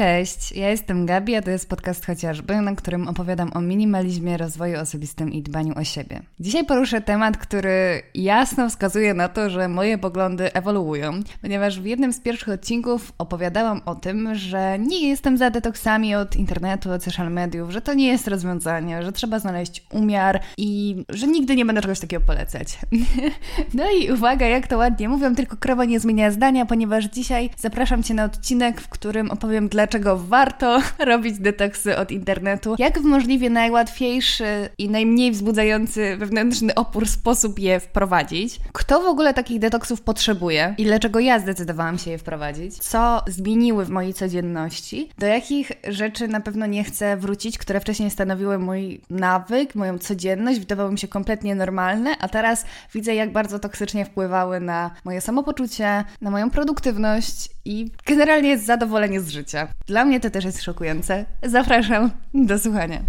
Cześć, ja jestem Gabi, a to jest podcast chociażby, na którym opowiadam o minimalizmie, rozwoju osobistym i dbaniu o siebie. Dzisiaj poruszę temat, który jasno wskazuje na to, że moje poglądy ewoluują, ponieważ w jednym z pierwszych odcinków opowiadałam o tym, że nie jestem za detoksami od internetu, od social mediów, że to nie jest rozwiązanie, że trzeba znaleźć umiar i że nigdy nie będę czegoś takiego polecać. no i uwaga, jak to ładnie mówią, tylko krowa nie zmienia zdania, ponieważ dzisiaj zapraszam Cię na odcinek, w którym opowiem dlaczego dlaczego warto robić detoksy od internetu, jak w możliwie najłatwiejszy i najmniej wzbudzający wewnętrzny opór sposób je wprowadzić, kto w ogóle takich detoksów potrzebuje i dlaczego ja zdecydowałam się je wprowadzić, co zmieniły w mojej codzienności, do jakich rzeczy na pewno nie chcę wrócić, które wcześniej stanowiły mój nawyk, moją codzienność, wydawały mi się kompletnie normalne, a teraz widzę, jak bardzo toksycznie wpływały na moje samopoczucie, na moją produktywność i generalnie zadowolenie z życia. Dla mnie to też jest szokujące. Zapraszam do słuchania.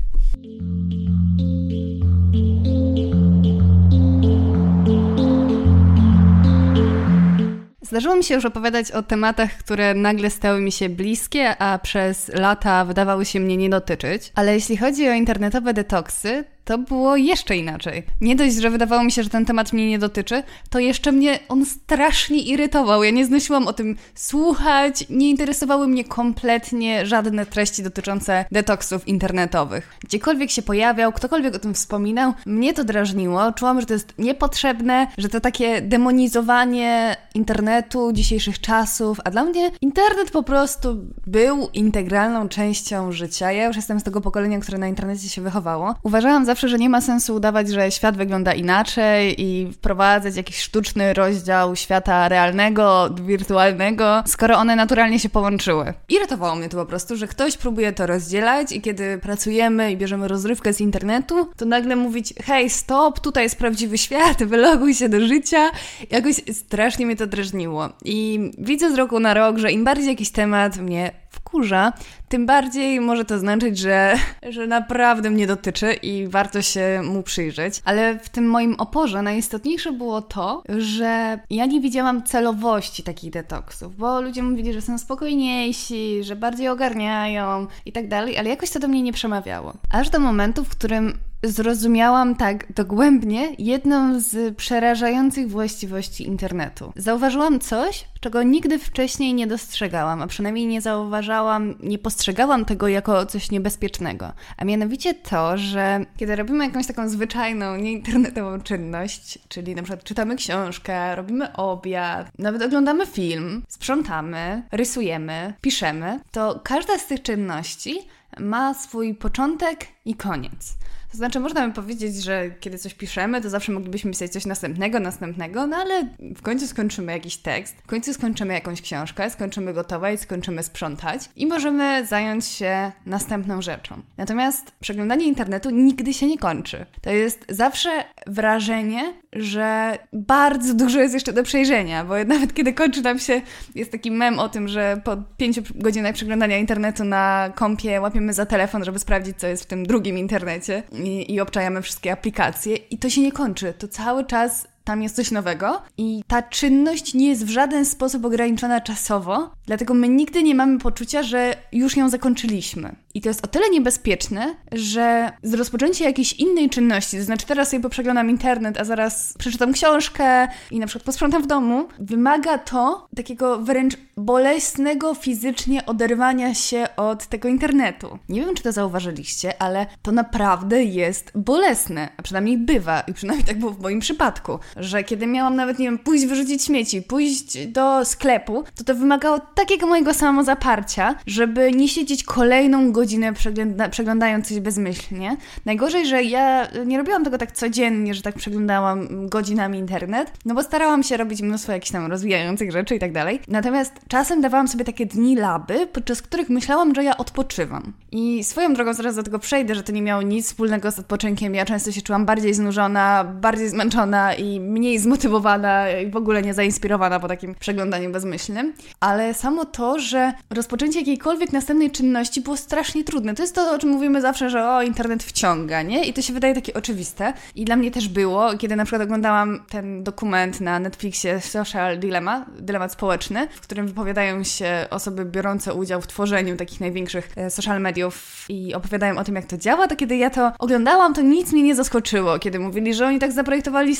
Zdarzyło mi się już opowiadać o tematach, które nagle stały mi się bliskie, a przez lata wydawały się mnie nie dotyczyć. Ale jeśli chodzi o internetowe detoksy, to było jeszcze inaczej. Nie dość, że wydawało mi się, że ten temat mnie nie dotyczy, to jeszcze mnie on strasznie irytował. Ja nie znosiłam o tym słuchać, nie interesowały mnie kompletnie żadne treści dotyczące detoksów internetowych. Gdziekolwiek się pojawiał, ktokolwiek o tym wspominał, mnie to drażniło. Czułam, że to jest niepotrzebne, że to takie demonizowanie internetu dzisiejszych czasów, a dla mnie internet po prostu był integralną częścią życia. Ja już jestem z tego pokolenia, które na internecie się wychowało. Uważałam zawsze, że nie ma sensu udawać, że świat wygląda inaczej i wprowadzać jakiś sztuczny rozdział świata realnego, wirtualnego, skoro one naturalnie się połączyły. Irytowało mnie to po prostu, że ktoś próbuje to rozdzielać i kiedy pracujemy i bierzemy rozrywkę z internetu, to nagle mówić, hej, stop, tutaj jest prawdziwy świat, wyloguj się do życia. Jakoś strasznie mnie to drażniło. I widzę z roku na rok, że im bardziej jakiś temat mnie wkurza, tym bardziej może to znaczyć, że, że naprawdę mnie dotyczy i warto się mu przyjrzeć. Ale w tym moim oporze najistotniejsze było to, że ja nie widziałam celowości takich detoksów, bo ludzie mówili, że są spokojniejsi, że bardziej ogarniają i tak dalej, ale jakoś to do mnie nie przemawiało. Aż do momentu, w którym zrozumiałam tak dogłębnie jedną z przerażających właściwości internetu. Zauważyłam coś, czego nigdy wcześniej nie dostrzegałam, a przynajmniej nie zauważałam, nie postrzegałam tego jako coś niebezpiecznego. A mianowicie to, że kiedy robimy jakąś taką zwyczajną, nieinternetową czynność, czyli na przykład czytamy książkę, robimy obiad, nawet oglądamy film, sprzątamy, rysujemy, piszemy, to każda z tych czynności ma swój początek i koniec. To znaczy, można by powiedzieć, że kiedy coś piszemy, to zawsze moglibyśmy pisać coś następnego, następnego, no ale w końcu skończymy jakiś tekst, w końcu skończymy jakąś książkę, skończymy gotować, skończymy sprzątać i możemy zająć się następną rzeczą. Natomiast przeglądanie internetu nigdy się nie kończy. To jest zawsze wrażenie, że bardzo dużo jest jeszcze do przejrzenia, bo nawet kiedy kończy nam się, jest taki mem o tym, że po pięciu godzinach przeglądania internetu na kompie łapiemy za telefon, żeby sprawdzić, co jest w tym drugim internecie i, obczajamy wszystkie aplikacje i to się nie kończy. To cały czas tam jest coś nowego i ta czynność nie jest w żaden sposób ograniczona czasowo, dlatego my nigdy nie mamy poczucia, że już ją zakończyliśmy. I to jest o tyle niebezpieczne, że z rozpoczęcia jakiejś innej czynności, to znaczy teraz sobie poprzeglądam internet, a zaraz przeczytam książkę i na przykład posprzątam w domu, wymaga to takiego wręcz bolesnego fizycznie oderwania się od tego internetu. Nie wiem, czy to zauważyliście, ale to naprawdę jest bolesne, a przynajmniej bywa i przynajmniej tak było w moim przypadku, że kiedy miałam nawet, nie wiem, pójść wyrzucić śmieci, pójść do sklepu, to to wymagało takiego mojego samozaparcia, żeby nie siedzieć kolejną godzinę przegląda przeglądając coś bezmyślnie. Najgorzej, że ja nie robiłam tego tak codziennie, że tak przeglądałam godzinami internet, no bo starałam się robić mnóstwo jakichś tam rozwijających rzeczy i tak dalej. Natomiast czasem dawałam sobie takie dni laby, podczas których myślałam, że ja odpoczywam. I swoją drogą zaraz do tego przejdę, że to nie miało nic wspólnego z odpoczynkiem. Ja często się czułam bardziej znużona, bardziej zmęczona i mniej zmotywowana i w ogóle nie zainspirowana po takim przeglądaniu bezmyślnym. Ale samo to, że rozpoczęcie jakiejkolwiek następnej czynności było strasznie trudne. To jest to, o czym mówimy zawsze, że o, internet wciąga, nie? I to się wydaje takie oczywiste. I dla mnie też było, kiedy na przykład oglądałam ten dokument na Netflixie Social Dilemma, dylemat społeczny, w którym wypowiadają się osoby biorące udział w tworzeniu takich największych e, social mediów i opowiadają o tym, jak to działa, to kiedy ja to oglądałam, to nic mnie nie zaskoczyło, kiedy mówili, że oni tak zaprojektowali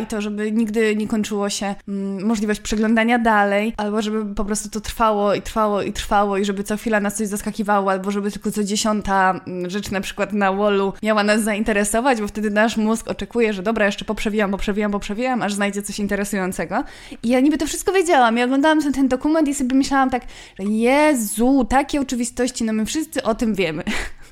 i to, żeby nigdy nie kończyło się mm, możliwość przeglądania dalej, albo żeby po prostu to trwało i trwało i trwało i żeby co chwila nas coś zaskakiwało, albo żeby tylko co dziesiąta mm, rzecz na przykład na wallu miała nas zainteresować, bo wtedy nasz mózg oczekuje, że dobra, jeszcze poprzewijam, poprzewijam, poprzewijam, aż znajdzie coś interesującego. I ja niby to wszystko wiedziałam. Ja oglądałam ten, ten dokument i sobie myślałam tak, że Jezu, takie oczywistości, no my wszyscy o tym wiemy.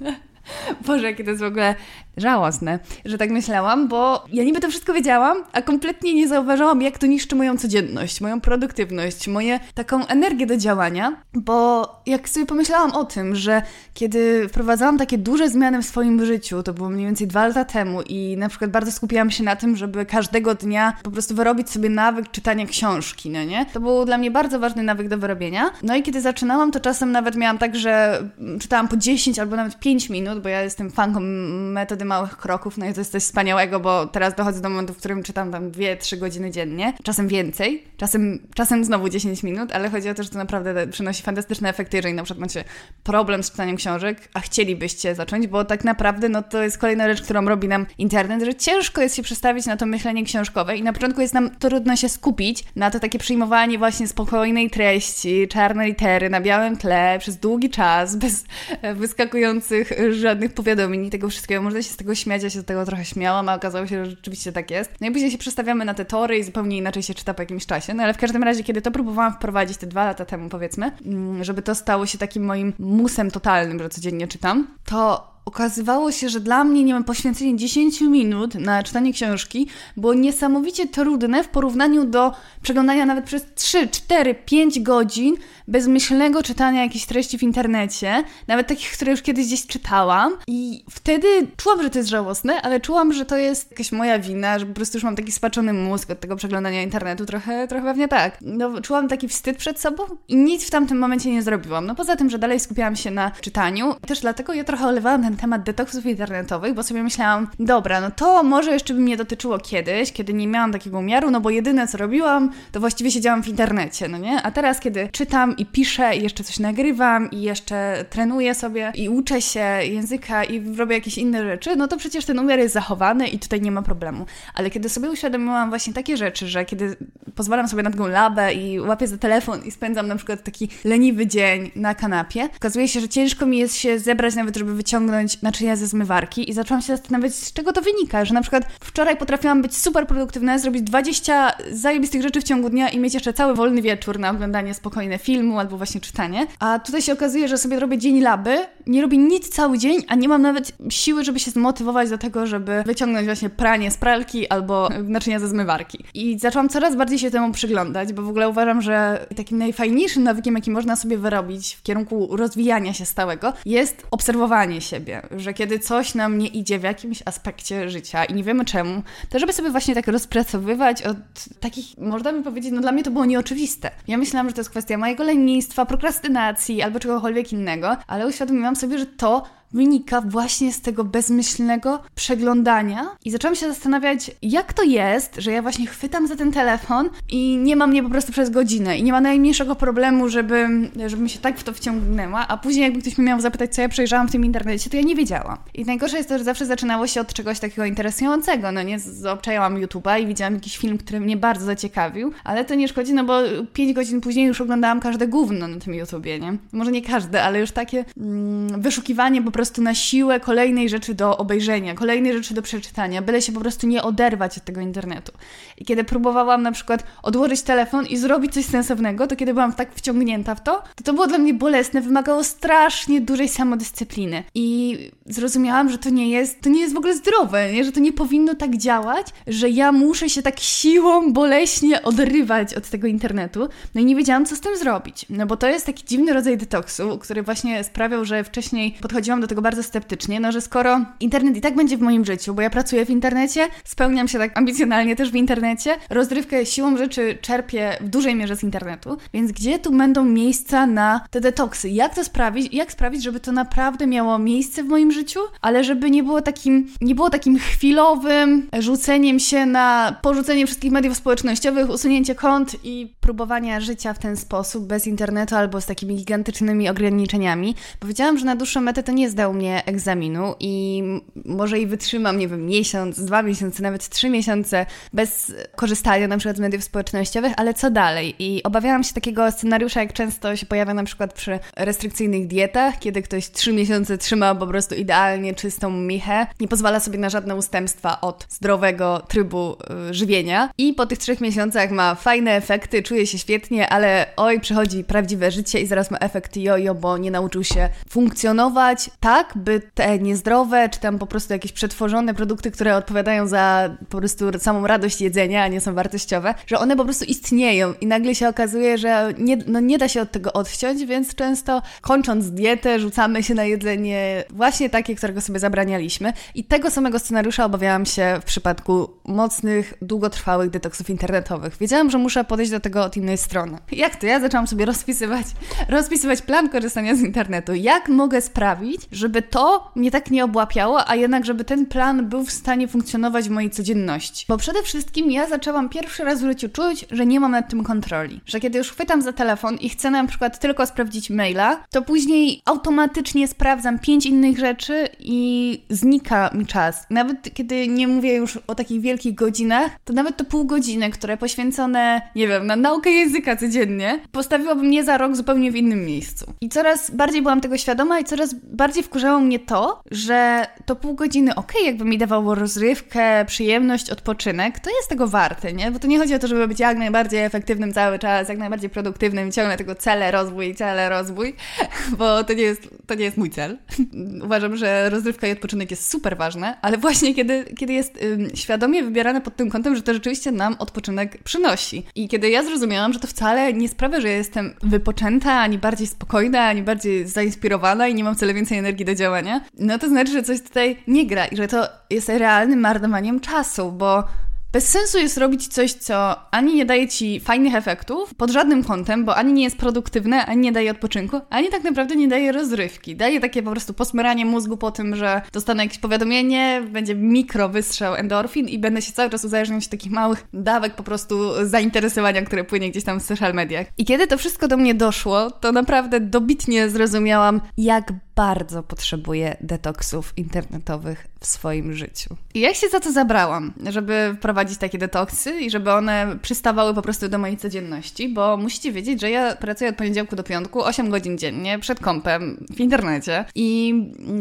Boże, jakie to jest w ogóle żałosne, że tak myślałam, bo ja niby to wszystko wiedziałam, a kompletnie nie zauważałam, jak to niszczy moją codzienność, moją produktywność, moje taką energię do działania, bo jak sobie pomyślałam o tym, że kiedy wprowadzałam takie duże zmiany w swoim życiu, to było mniej więcej dwa lata temu i na przykład bardzo skupiłam się na tym, żeby każdego dnia po prostu wyrobić sobie nawyk czytania książki, no nie? To był dla mnie bardzo ważny nawyk do wyrobienia. No i kiedy zaczynałam, to czasem nawet miałam tak, że czytałam po 10 albo nawet 5 minut, bo ja jestem fanką metody małych kroków, no i to jest coś wspaniałego, bo teraz dochodzę do momentu, w którym czytam tam 2-3 godziny dziennie, czasem więcej, czasem, czasem znowu 10 minut, ale chodzi o to, że to naprawdę przynosi fantastyczne efekty, jeżeli na przykład macie problem z czytaniem książek, a chcielibyście zacząć, bo tak naprawdę no to jest kolejna rzecz, którą robi nam internet, że ciężko jest się przestawić na to myślenie książkowe i na początku jest nam trudno się skupić na to takie przyjmowanie właśnie spokojnej treści, czarne litery na białym tle przez długi czas, bez e, wyskakujących żadnych powiadomień i tego wszystkiego. Można się z tego śmiać, ja się z tego trochę śmiałam, a okazało się, że rzeczywiście tak jest. No i później się przestawiamy na te tory i zupełnie inaczej się czyta po jakimś czasie. No ale w każdym razie, kiedy to próbowałam wprowadzić te dwa lata temu, powiedzmy, mm, żeby to stało się takim moim musem totalnym, że codziennie czytam, to okazywało się, że dla mnie, nie wiem, poświęcenie 10 minut na czytanie książki było niesamowicie trudne w porównaniu do przeglądania nawet przez 3, 4, 5 godzin bezmyślnego czytania jakichś treści w internecie, nawet takich, które już kiedyś gdzieś czytałam. I wtedy czułam, że to jest żałosne, ale czułam, że to jest jakaś moja wina, że po prostu już mam taki spaczony mózg od tego przeglądania internetu. Trochę, trochę pewnie tak. No, czułam taki wstyd przed sobą i nic w tamtym momencie nie zrobiłam. No poza tym, że dalej skupiałam się na czytaniu. Też dlatego ja trochę olewałam ten temat detoksów internetowych, bo sobie myślałam, dobra, no to może jeszcze by mnie dotyczyło kiedyś, kiedy nie miałam takiego umiaru, no bo jedyne co robiłam, to właściwie siedziałam w internecie, no nie? A teraz, kiedy czytam i piszę i jeszcze coś nagrywam i jeszcze trenuję sobie i uczę się języka i robię jakieś inne rzeczy, no to przecież ten umiar jest zachowany i tutaj nie ma problemu. Ale kiedy sobie uświadomiłam właśnie takie rzeczy, że kiedy pozwalam sobie na taką labę i łapię za telefon i spędzam na przykład taki leniwy dzień na kanapie, okazuje się, że ciężko mi jest się zebrać nawet, żeby wyciągnąć naczynia ze zmywarki i zaczęłam się zastanawiać, z czego to wynika, że na przykład wczoraj potrafiłam być super produktywna, zrobić 20 zajebistych rzeczy w ciągu dnia i mieć jeszcze cały wolny wieczór na oglądanie spokojne filmu albo właśnie czytanie. A tutaj się okazuje, że sobie robię dzień laby, nie robię nic cały dzień, a nie mam nawet siły, żeby się zmotywować do tego, żeby wyciągnąć właśnie pranie z pralki albo naczynia ze zmywarki. I zaczęłam coraz bardziej się temu przyglądać, bo w ogóle uważam, że takim najfajniejszym nawykiem, jaki można sobie wyrobić w kierunku rozwijania się stałego, jest obserwowanie siebie, że kiedy coś nam nie idzie w jakimś aspekcie życia i nie wiemy czemu, to żeby sobie właśnie tak rozpracowywać od takich, można by powiedzieć, no dla mnie to było nieoczywiste. Ja myślałam, że to jest kwestia mojego lenistwa, prokrastynacji albo czegokolwiek innego, ale uświadomiłam sobie, że to wynika właśnie z tego bezmyślnego przeglądania. I zaczęłam się zastanawiać, jak to jest, że ja właśnie chwytam za ten telefon i nie mam mnie po prostu przez godzinę. I nie ma najmniejszego problemu, żeby, żebym się tak w to wciągnęła, a później jakby ktoś mnie miał zapytać, co ja przejrzałam w tym internecie, to ja nie wiedziałam. I najgorsze jest to, że zawsze zaczynało się od czegoś takiego interesującego, no nie, obczajałam YouTube'a i widziałam jakiś film, który mnie bardzo zaciekawił, ale to nie szkodzi, no bo 5 godzin później już oglądałam każde gówno na tym YouTubie, nie? Może nie każde, ale już takie mm, wyszukiwanie po prostu na siłę kolejnej rzeczy do obejrzenia, kolejnej rzeczy do przeczytania, byle się po prostu nie oderwać od tego internetu. I kiedy próbowałam na przykład odłożyć telefon i zrobić coś sensownego, to kiedy byłam tak wciągnięta w to, to to było dla mnie bolesne, wymagało strasznie dużej samodyscypliny. I zrozumiałam, że to nie jest, to nie jest w ogóle zdrowe, nie? że to nie powinno tak działać, że ja muszę się tak siłą boleśnie odrywać od tego internetu. No i nie wiedziałam, co z tym zrobić. No bo to jest taki dziwny rodzaj detoksu, który właśnie sprawiał, że wcześniej podchodziłam do do tego bardzo sceptycznie, no że skoro internet i tak będzie w moim życiu, bo ja pracuję w internecie, spełniam się tak ambicjonalnie też w internecie, rozrywkę siłą rzeczy czerpię w dużej mierze z internetu, więc gdzie tu będą miejsca na te detoksy? Jak to sprawić? Jak sprawić, żeby to naprawdę miało miejsce w moim życiu, ale żeby nie było takim, nie było takim chwilowym rzuceniem się na porzucenie wszystkich mediów społecznościowych, usunięcie kont i próbowania życia w ten sposób, bez internetu albo z takimi gigantycznymi ograniczeniami. Powiedziałam, że na dłuższą metę to nie zdał mnie egzaminu i może i wytrzymam, nie wiem, miesiąc, dwa miesiące, nawet trzy miesiące bez korzystania na przykład z mediów społecznościowych, ale co dalej? I obawiałam się takiego scenariusza, jak często się pojawia na przykład przy restrykcyjnych dietach, kiedy ktoś trzy miesiące trzyma po prostu idealnie czystą michę, nie pozwala sobie na żadne ustępstwa od zdrowego trybu y, żywienia i po tych trzech miesiącach ma fajne efekty, czuje się świetnie, ale oj, przychodzi prawdziwe życie i zaraz ma efekt jojo, bo nie nauczył się funkcjonować tak, by te niezdrowe, czy tam po prostu jakieś przetworzone produkty, które odpowiadają za po prostu samą radość jedzenia, a nie są wartościowe, że one po prostu istnieją i nagle się okazuje, że nie, no nie da się od tego odciąć, więc często kończąc dietę, rzucamy się na jedzenie właśnie takie, którego sobie zabranialiśmy i tego samego scenariusza obawiałam się w przypadku mocnych, długotrwałych detoksów internetowych. Wiedziałam, że muszę podejść do tego od innej strony. Jak to? Ja zaczęłam sobie rozpisywać, rozpisywać plan korzystania z internetu. Jak mogę sprawić, żeby to mnie tak nie obłapiało, a jednak, żeby ten plan był w stanie funkcjonować w mojej codzienności? Bo przede wszystkim ja zaczęłam pierwszy raz w życiu czuć, że nie mam nad tym kontroli. Że kiedy już chwytam za telefon i chcę na przykład tylko sprawdzić maila, to później automatycznie sprawdzam pięć innych rzeczy i znika mi czas. Nawet kiedy nie mówię już o takich wielkich godzinach, to nawet to pół godziny, które poświęcone, nie wiem, na naukę języka codziennie, postawiłoby mnie za rok zupełnie w innym miejscu. I coraz bardziej byłam tego świadoma i coraz bardziej wkurzało mnie to, że to pół godziny, okej, okay, jakby mi dawało rozrywkę, przyjemność, odpoczynek, to jest tego warte, nie? Bo to nie chodzi o to, żeby być jak najbardziej efektywnym cały czas, jak najbardziej produktywnym, ciągle tego cele, rozwój, cele, rozwój, bo to nie jest, to nie jest mój cel. Uważam, że rozrywka i odpoczynek jest super ważne, ale właśnie kiedy, kiedy jest ym, świadomie wybierane pod tym kątem, że to rzeczywiście nam odpoczynek przynosi. I kiedy ja zrozumiałam, że to wcale nie sprawia, że jestem wypoczęta, ani bardziej spokojna, ani bardziej zainspirowana i nie mam wcale więcej energii do działania, no to znaczy, że coś tutaj nie gra i że to jest realnym marnowaniem czasu, bo bez sensu jest robić coś, co ani nie daje ci fajnych efektów pod żadnym kątem, bo ani nie jest produktywne, ani nie daje odpoczynku, ani tak naprawdę nie daje rozrywki. Daje takie po prostu posmyranie mózgu po tym, że dostanę jakieś powiadomienie, będzie mikro wystrzał endorfin i będę się cały czas uzależniać od takich małych dawek po prostu zainteresowania, które płynie gdzieś tam w social mediach. I kiedy to wszystko do mnie doszło, to naprawdę dobitnie zrozumiałam, jak bardzo potrzebuję detoksów internetowych w swoim życiu. I jak się za to zabrałam, żeby wprowadzić takie detoksy i żeby one przystawały po prostu do mojej codzienności, bo musicie wiedzieć, że ja pracuję od poniedziałku do piątku 8 godzin dziennie przed kąpem w internecie i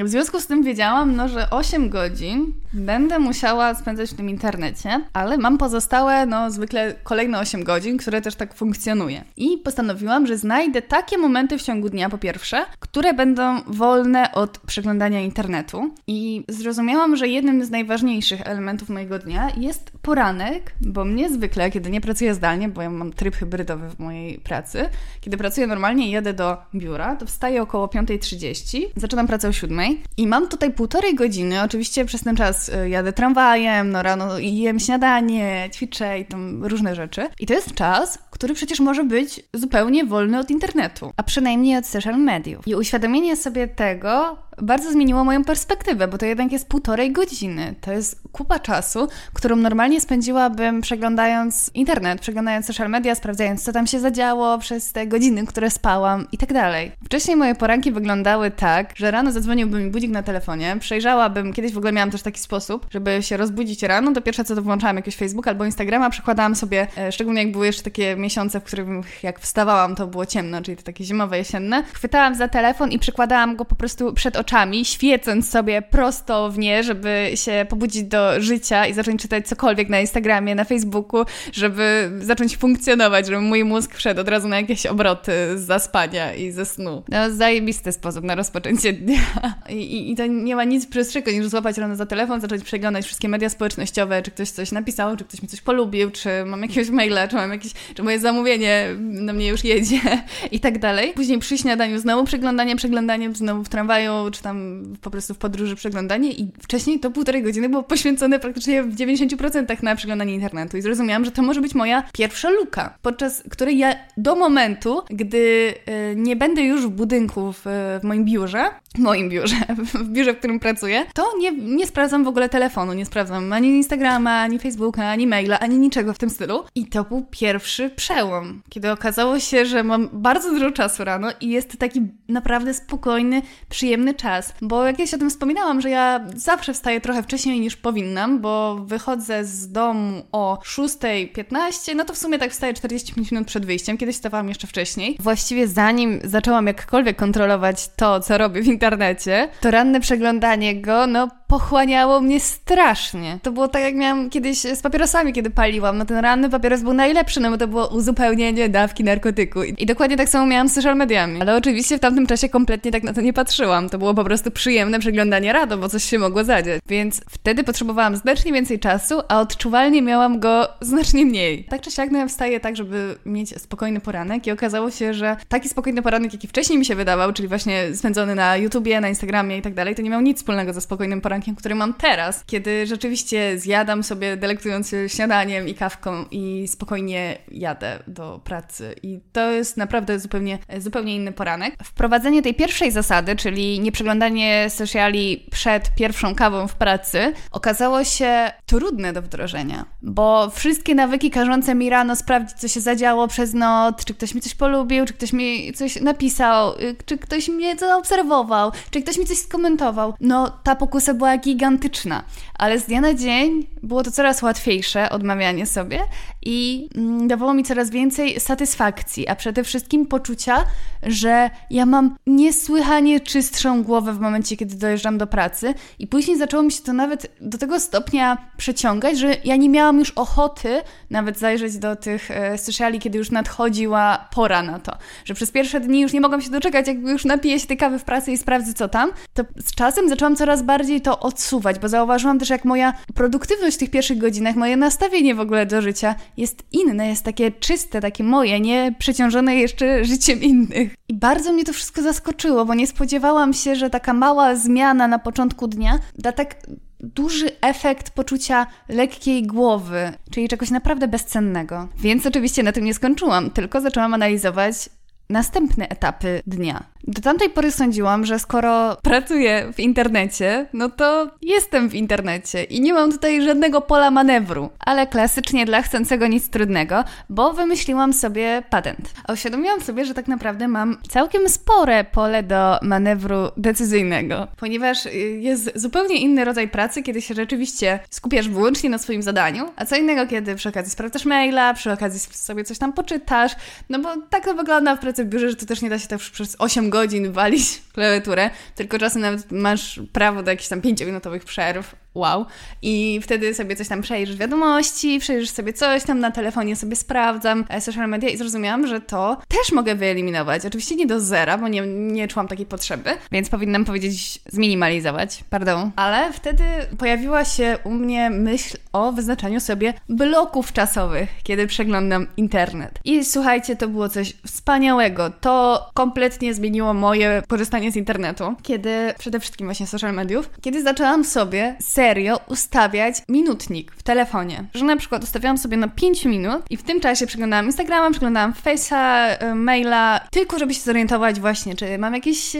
w związku z tym wiedziałam, no, że 8 godzin będę musiała spędzać w tym internecie, ale mam pozostałe, no zwykle kolejne 8 godzin, które też tak funkcjonuje. I postanowiłam, że znajdę takie momenty w ciągu dnia, po pierwsze, które będą wolne od przeglądania internetu i zrozumiałam, że jednym z najważniejszych elementów mojego dnia jest poranek, bo mnie zwykle, kiedy nie pracuję zdalnie, bo ja mam tryb hybrydowy w mojej pracy, kiedy pracuję normalnie i jadę do biura, to wstaję około 5.30, zaczynam pracę o 7 i mam tutaj półtorej godziny, oczywiście przez ten czas y, jadę tramwajem, no rano jem śniadanie, ćwiczę i tam różne rzeczy. I to jest czas, który przecież może być zupełnie wolny od internetu, a przynajmniej od social mediów. I uświadomienie sobie tego bardzo zmieniło moją perspektywę, bo to jednak jest półtorej godziny. To jest kupa czasu, którą normalnie spędziłabym przeglądając internet, przeglądając social media, sprawdzając, co tam się zadziało przez te godziny, które spałam i tak dalej. Wcześniej moje poranki wyglądały tak, że rano zadzwoniłby mi budzik na telefonie, przejrzałabym, kiedyś w ogóle miałam też taki sposób, żeby się rozbudzić rano, to pierwsze co to włączałam jakieś Facebook albo Instagrama, przekładałam sobie, e, szczególnie jak były jeszcze takie miesiące, w których jak wstawałam, to było ciemno, czyli takie zimowe, jesienne, chwytałam za telefon i przykładałam go po prostu przed oczami, świecąc sobie prosto w nie, żeby się pobudzić do życia i zacząć czytać cokolwiek na Instagramie, na Facebooku, żeby zacząć funkcjonować, żeby mój mózg wszedł od razu na jakieś obroty z zaspania i ze snu. No, zajebisty sposób na rozpoczęcie dnia. I, i, I, to nie ma nic prostszego niż złapać rano za telefon, zacząć przeglądać wszystkie media społecznościowe, czy ktoś coś napisał, czy ktoś mi coś polubił, czy mam jakiegoś maila, czy mam jakieś, czy moje zamówienie na mnie już jedzie i tak dalej. Później przy śniadaniu znowu przeglądanie, przeglądanie, znowu w tramwaju, czy tam po prostu w podróży przeglądanie i wcześniej to półtorej godziny było poświęcone praktycznie w 90% na przeglądanie internetu i zrozumiałam, że to może być moja pierwsza luka, podczas której ja do momentu, gdy e, nie będę już w budynku w, w moim biurze, w moim biurze, w biurze, w którym pracuję, to nie, nie sprawdzam w ogóle telefonu, nie sprawdzam ani Instagrama, ani Facebooka, ani maila, ani niczego w tym stylu. I to był pierwszy przełom, kiedy okazało się, że mam bardzo dużo czasu rano i jest taki naprawdę spokojny, przyjemny czas. Bo jak ja się o tym wspominałam, że ja zawsze wstaję trochę wcześniej niż powinnam, bo wychodzę z domu o 6.15, no to w sumie tak wstaję 45 minut przed wyjściem, kiedyś wstawałam jeszcze wcześniej. Właściwie zanim zaczęłam jakkolwiek kontrolować to, co robię w internecie, to ranne przeglądanie go, no pochłaniało mnie strasznie. To było tak, jak miałam kiedyś z papierosami, kiedy paliłam. No ten ranny papieros był najlepszy, no bo to było uzupełnienie dawki narkotyku. I dokładnie tak samo miałam z social mediami. Ale oczywiście w tamtym czasie kompletnie tak na to nie patrzyłam. To było po prostu przyjemne przeglądanie rado, bo coś się mogło zadziać. Więc wtedy potrzebowałam znacznie więcej czasu, a odczuwalnie miałam go znacznie mniej. Tak czy siak, no wstaję tak, żeby mieć spokojny poranek i okazało się, że taki spokojny poranek, jaki wcześniej mi się wydawał, czyli właśnie spędzony na YouTubie, na Instagramie i tak dalej, to nie miał nic wspólnego ze spokojnym porankiem porankiem, który mam teraz, kiedy rzeczywiście zjadam sobie delektując się śniadaniem i kawką i spokojnie jadę do pracy. I to jest naprawdę zupełnie, zupełnie inny poranek. Wprowadzenie tej pierwszej zasady, czyli nieprzeglądanie sociali przed pierwszą kawą w pracy, okazało się trudne do wdrożenia, bo wszystkie nawyki każące mi rano sprawdzić, co się zadziało przez noc, czy ktoś mi coś polubił, czy ktoś mi coś napisał, czy ktoś mnie zaobserwował, czy ktoś mi coś skomentował. No, ta pokusa była była gigantyczna, ale z dnia na dzień było to coraz łatwiejsze odmawianie sobie i mm, dawało mi coraz więcej satysfakcji, a przede wszystkim poczucia, że ja mam niesłychanie czystszą głowę w momencie, kiedy dojeżdżam do pracy. I później zaczęło mi się to nawet do tego stopnia przeciągać, że ja nie miałam już ochoty nawet zajrzeć do tych e, kiedy już nadchodziła pora na to, że przez pierwsze dni już nie mogłam się doczekać, jakby już napiję się tej kawy w pracy i sprawdzę co tam, to z czasem zaczęłam coraz bardziej to odsuwać, bo zauważyłam też, jak moja produktywność w tych pierwszych godzinach, moje nastawienie w ogóle do życia jest inne, jest takie czyste, takie moje, nie przeciążone jeszcze życiem innych. I bardzo mnie to wszystko zaskoczyło, bo nie spodziewałam się, że taka mała zmiana na początku dnia da tak duży efekt poczucia lekkiej głowy, czyli czegoś naprawdę bezcennego. Więc oczywiście na tym nie skończyłam, tylko zaczęłam analizować następne etapy dnia. Do tamtej pory sądziłam, że skoro pracuję w internecie, no to jestem w internecie i nie mam tutaj żadnego pola manewru. Ale klasycznie dla chcącego nic trudnego, bo wymyśliłam sobie patent. A uświadomiłam sobie, że tak naprawdę mam całkiem spore pole do manewru decyzyjnego, ponieważ y, jest zupełnie inny rodzaj pracy, kiedy się rzeczywiście skupiasz wyłącznie na swoim zadaniu, a co innego, kiedy przy okazji sprawdzasz maila, przy okazji sobie coś tam poczytasz, no bo tak to wygląda w pracy w biurze, że to też nie da się to przez 8 godzin godzin walić klawiaturę, tylko czasem nawet masz prawo do jakichś tam pięciominutowych przerw, wow. I wtedy sobie coś tam przejrzysz wiadomości, przejrzysz sobie coś tam na telefonie, sobie sprawdzam e, social media i zrozumiałam, że to też mogę wyeliminować. Oczywiście nie do zera, bo nie, nie czułam takiej potrzeby, więc powinnam powiedzieć zminimalizować, pardon. Ale wtedy pojawiła się u mnie myśl o wyznaczaniu sobie bloków czasowych, kiedy przeglądam internet. I słuchajcie, to było coś wspaniałego. To kompletnie zmieniło moje korzystanie z internetu, kiedy przede wszystkim właśnie social mediów, kiedy zaczęłam sobie serio ustawiać minutnik w telefonie. Że na przykład ustawiałam sobie na 5 minut i w tym czasie przeglądałam Instagrama, przeglądałam Face'a, e, maila, tylko żeby się zorientować właśnie, czy mam jakieś e,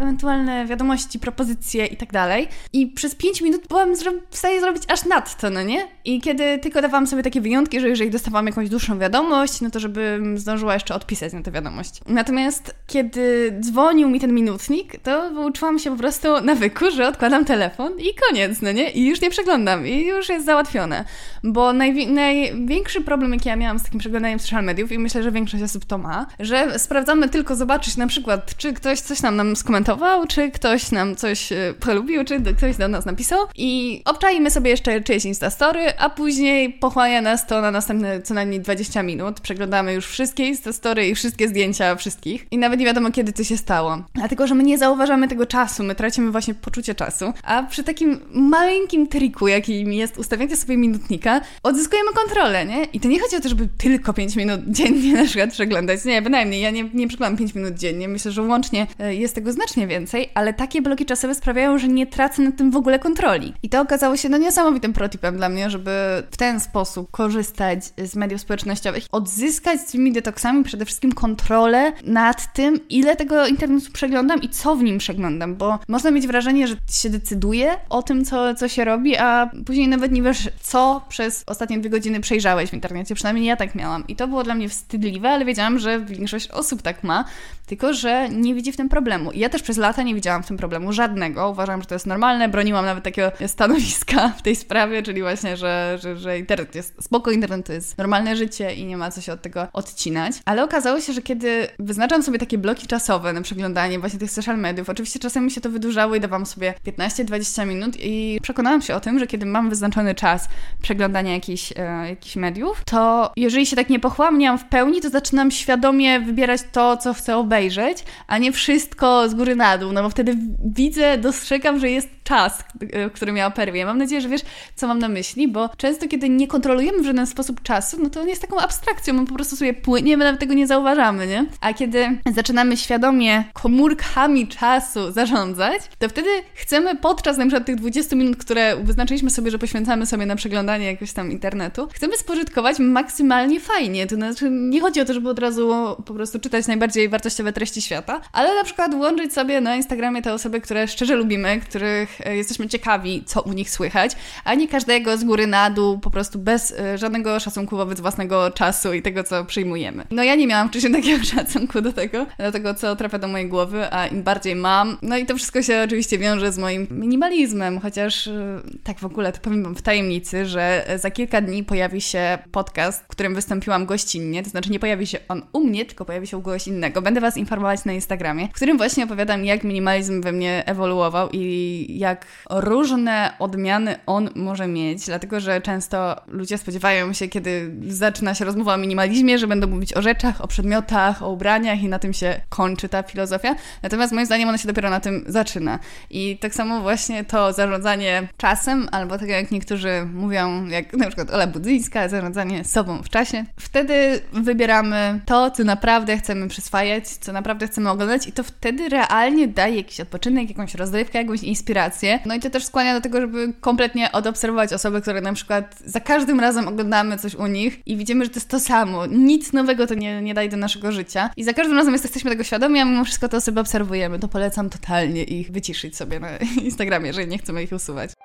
ewentualne wiadomości, propozycje i tak dalej. I przez 5 minut byłam w stanie zrobić aż nadto, no nie? I kiedy tylko dawałam sobie takie wyjątki, że jeżeli dostawałam jakąś dłuższą wiadomość, no to żebym zdążyła jeszcze odpisać na tę wiadomość. Natomiast kiedy dzwonił mi ten minutnik, to uczyłam się po prostu nawyku, że odkładam telefon i koniec no nie? I już nie przeglądam i już jest załatwione. Bo największy problem, jaki ja miałam z takim przeglądaniem social mediów i myślę, że większość osób to ma, że sprawdzamy tylko zobaczyć na przykład, czy ktoś coś nam, nam skomentował, czy ktoś nam coś e, polubił, czy ktoś do nas napisał i obczajmy sobie jeszcze czyjeś Instastory, a później pochłania nas to na następne co najmniej 20 minut. Przeglądamy już wszystkie Instastory i wszystkie zdjęcia wszystkich i nawet nie wiadomo, kiedy to się stało. Dlatego, że my nie zauważamy tego czasu, my tracimy właśnie poczucie czasu, a przy takim maleńkim triku, jakim jest ustawianie sobie minutnika, odzyskujemy kontrolę, nie? I to nie chodzi o to, żeby tylko 5 minut dziennie na przykład przeglądać. Nie, bynajmniej. Ja nie, nie przeglądam 5 minut dziennie. Myślę, że łącznie e, jest tego znacznie więcej, ale takie bloki czasowe sprawiają, że nie tracę nad tym w ogóle kontroli. I to okazało się no niesamowitym protipem dla mnie, żeby w ten sposób korzystać z mediów społecznościowych, odzyskać z tymi detoksami przede wszystkim kontrolę nad tym, ile tego internetu przeglądam i co w nim przeglądam, bo można mieć wrażenie, że się decyduje o tym, co, co się robi, a później nawet nie wiesz, co przez ostatnie dwie godziny przejrzałeś w internecie. Przynajmniej ja tak miałam. I to było dla mnie wstydliwe, ale wiedziałam, że większość osób tak ma, tylko że nie widzi w tym problemu. I ja też przez lata nie widziałam w tym problemu żadnego. Uważam, że to jest normalne. Broniłam nawet takiego stanowiska w tej sprawie, czyli właśnie, że, że, że internet jest spoko, internet to jest normalne życie i nie ma co się od tego odcinać. Ale okazało się, że kiedy wyznaczam sobie takie bloki czasowe na przeglądanie właśnie tych social mediów, oczywiście czasem mi się to wydłużało i dawałam sobie 15-20 minut i przekonałam się o tym, że kiedy mam wyznaczony czas przeglądania jakichś, e, jakichś mediów, to jeżeli się tak nie pochłamniam w pełni, to zaczynam świadomie wybierać to, co chcę obejrzeć, a nie wszystko z góry na dół, no bo wtedy widzę, dostrzegam, że jest czas, e, który miała perwie. Mam nadzieję, że wiesz, co mam na myśli, bo często, kiedy nie kontrolujemy w żaden sposób czasu, no to on jest taką abstrakcją, my po prostu sobie płyniemy, nawet tego nie zauważamy, nie? A kiedy zaczynamy świadomie komórkami czasu zarządzać, to wtedy chcemy podczas na przykład tych 20 minut, które wyznaczyliśmy sobie, że poświęcamy sobie na przeglądanie jakiegoś tam internetu, chcemy spożytkować maksymalnie fajnie. To znaczy, nie chodzi o to, żeby od razu po prostu czytać najbardziej wartościowe treści świata, ale na przykład łączyć sobie na Instagramie te osoby, które szczerze lubimy, których e, jesteśmy ciekawi, co u nich słychać, a nie każdego z góry na dół, po prostu bez e, żadnego szacunku wobec własnego czasu i tego, co przyjmujemy. No ja nie miałam wcześniej takiego szacunku do tego, do tego, co trafia do mojej głowy, a im bardziej mam, no i to wszystko się oczywiście wiąże z moim minimalizmem, chociaż e, tak w ogóle to powiem wam w tajemnicy, że za kilka dni pojawi się podcast, w którym wystąpiłam gościnnie, to znaczy nie pojawi się on u mnie, tylko pojawi się u kogoś innego. Będę was informować na Instagramie, w którym właśnie opowiadam, jak minimalizm we mnie ewoluował i jak różne odmiany on może mieć, dlatego że często ludzie spodziewają się, kiedy zaczyna się rozmowa o minimalizmie, że będą mówić o rzeczach, o przedmiotach, o ubraniach i na tym się kończy ta filozofia. Natomiast moim zdaniem ona się dopiero na tym zaczyna. I tak samo właśnie to zarządzanie czasem, albo tak jak niektórzy mówią, jak na przykład Ola Budzyńska, zarządzanie sobą w czasie. Wtedy wybieramy to, co naprawdę chcemy przyswajać, co naprawdę chcemy oglądać i to wtedy realnie daje jakiś odpoczynek, jakąś rozrywkę, jakąś inspirację. No i to też skłania do tego, żeby kompletnie odobserwować osoby, które na przykład za każdym razem oglądamy coś u nich i widzimy, że to jest to samo. Nic nowego to nie, nie daje do naszego życia. I za każdym razem jesteśmy tego świadomi, a mimo wszystko te osoby obserwujemy. To polecam totalnie ich wyciszyć sobie na Instagramie, jeżeli nie chcemy ich танцевать.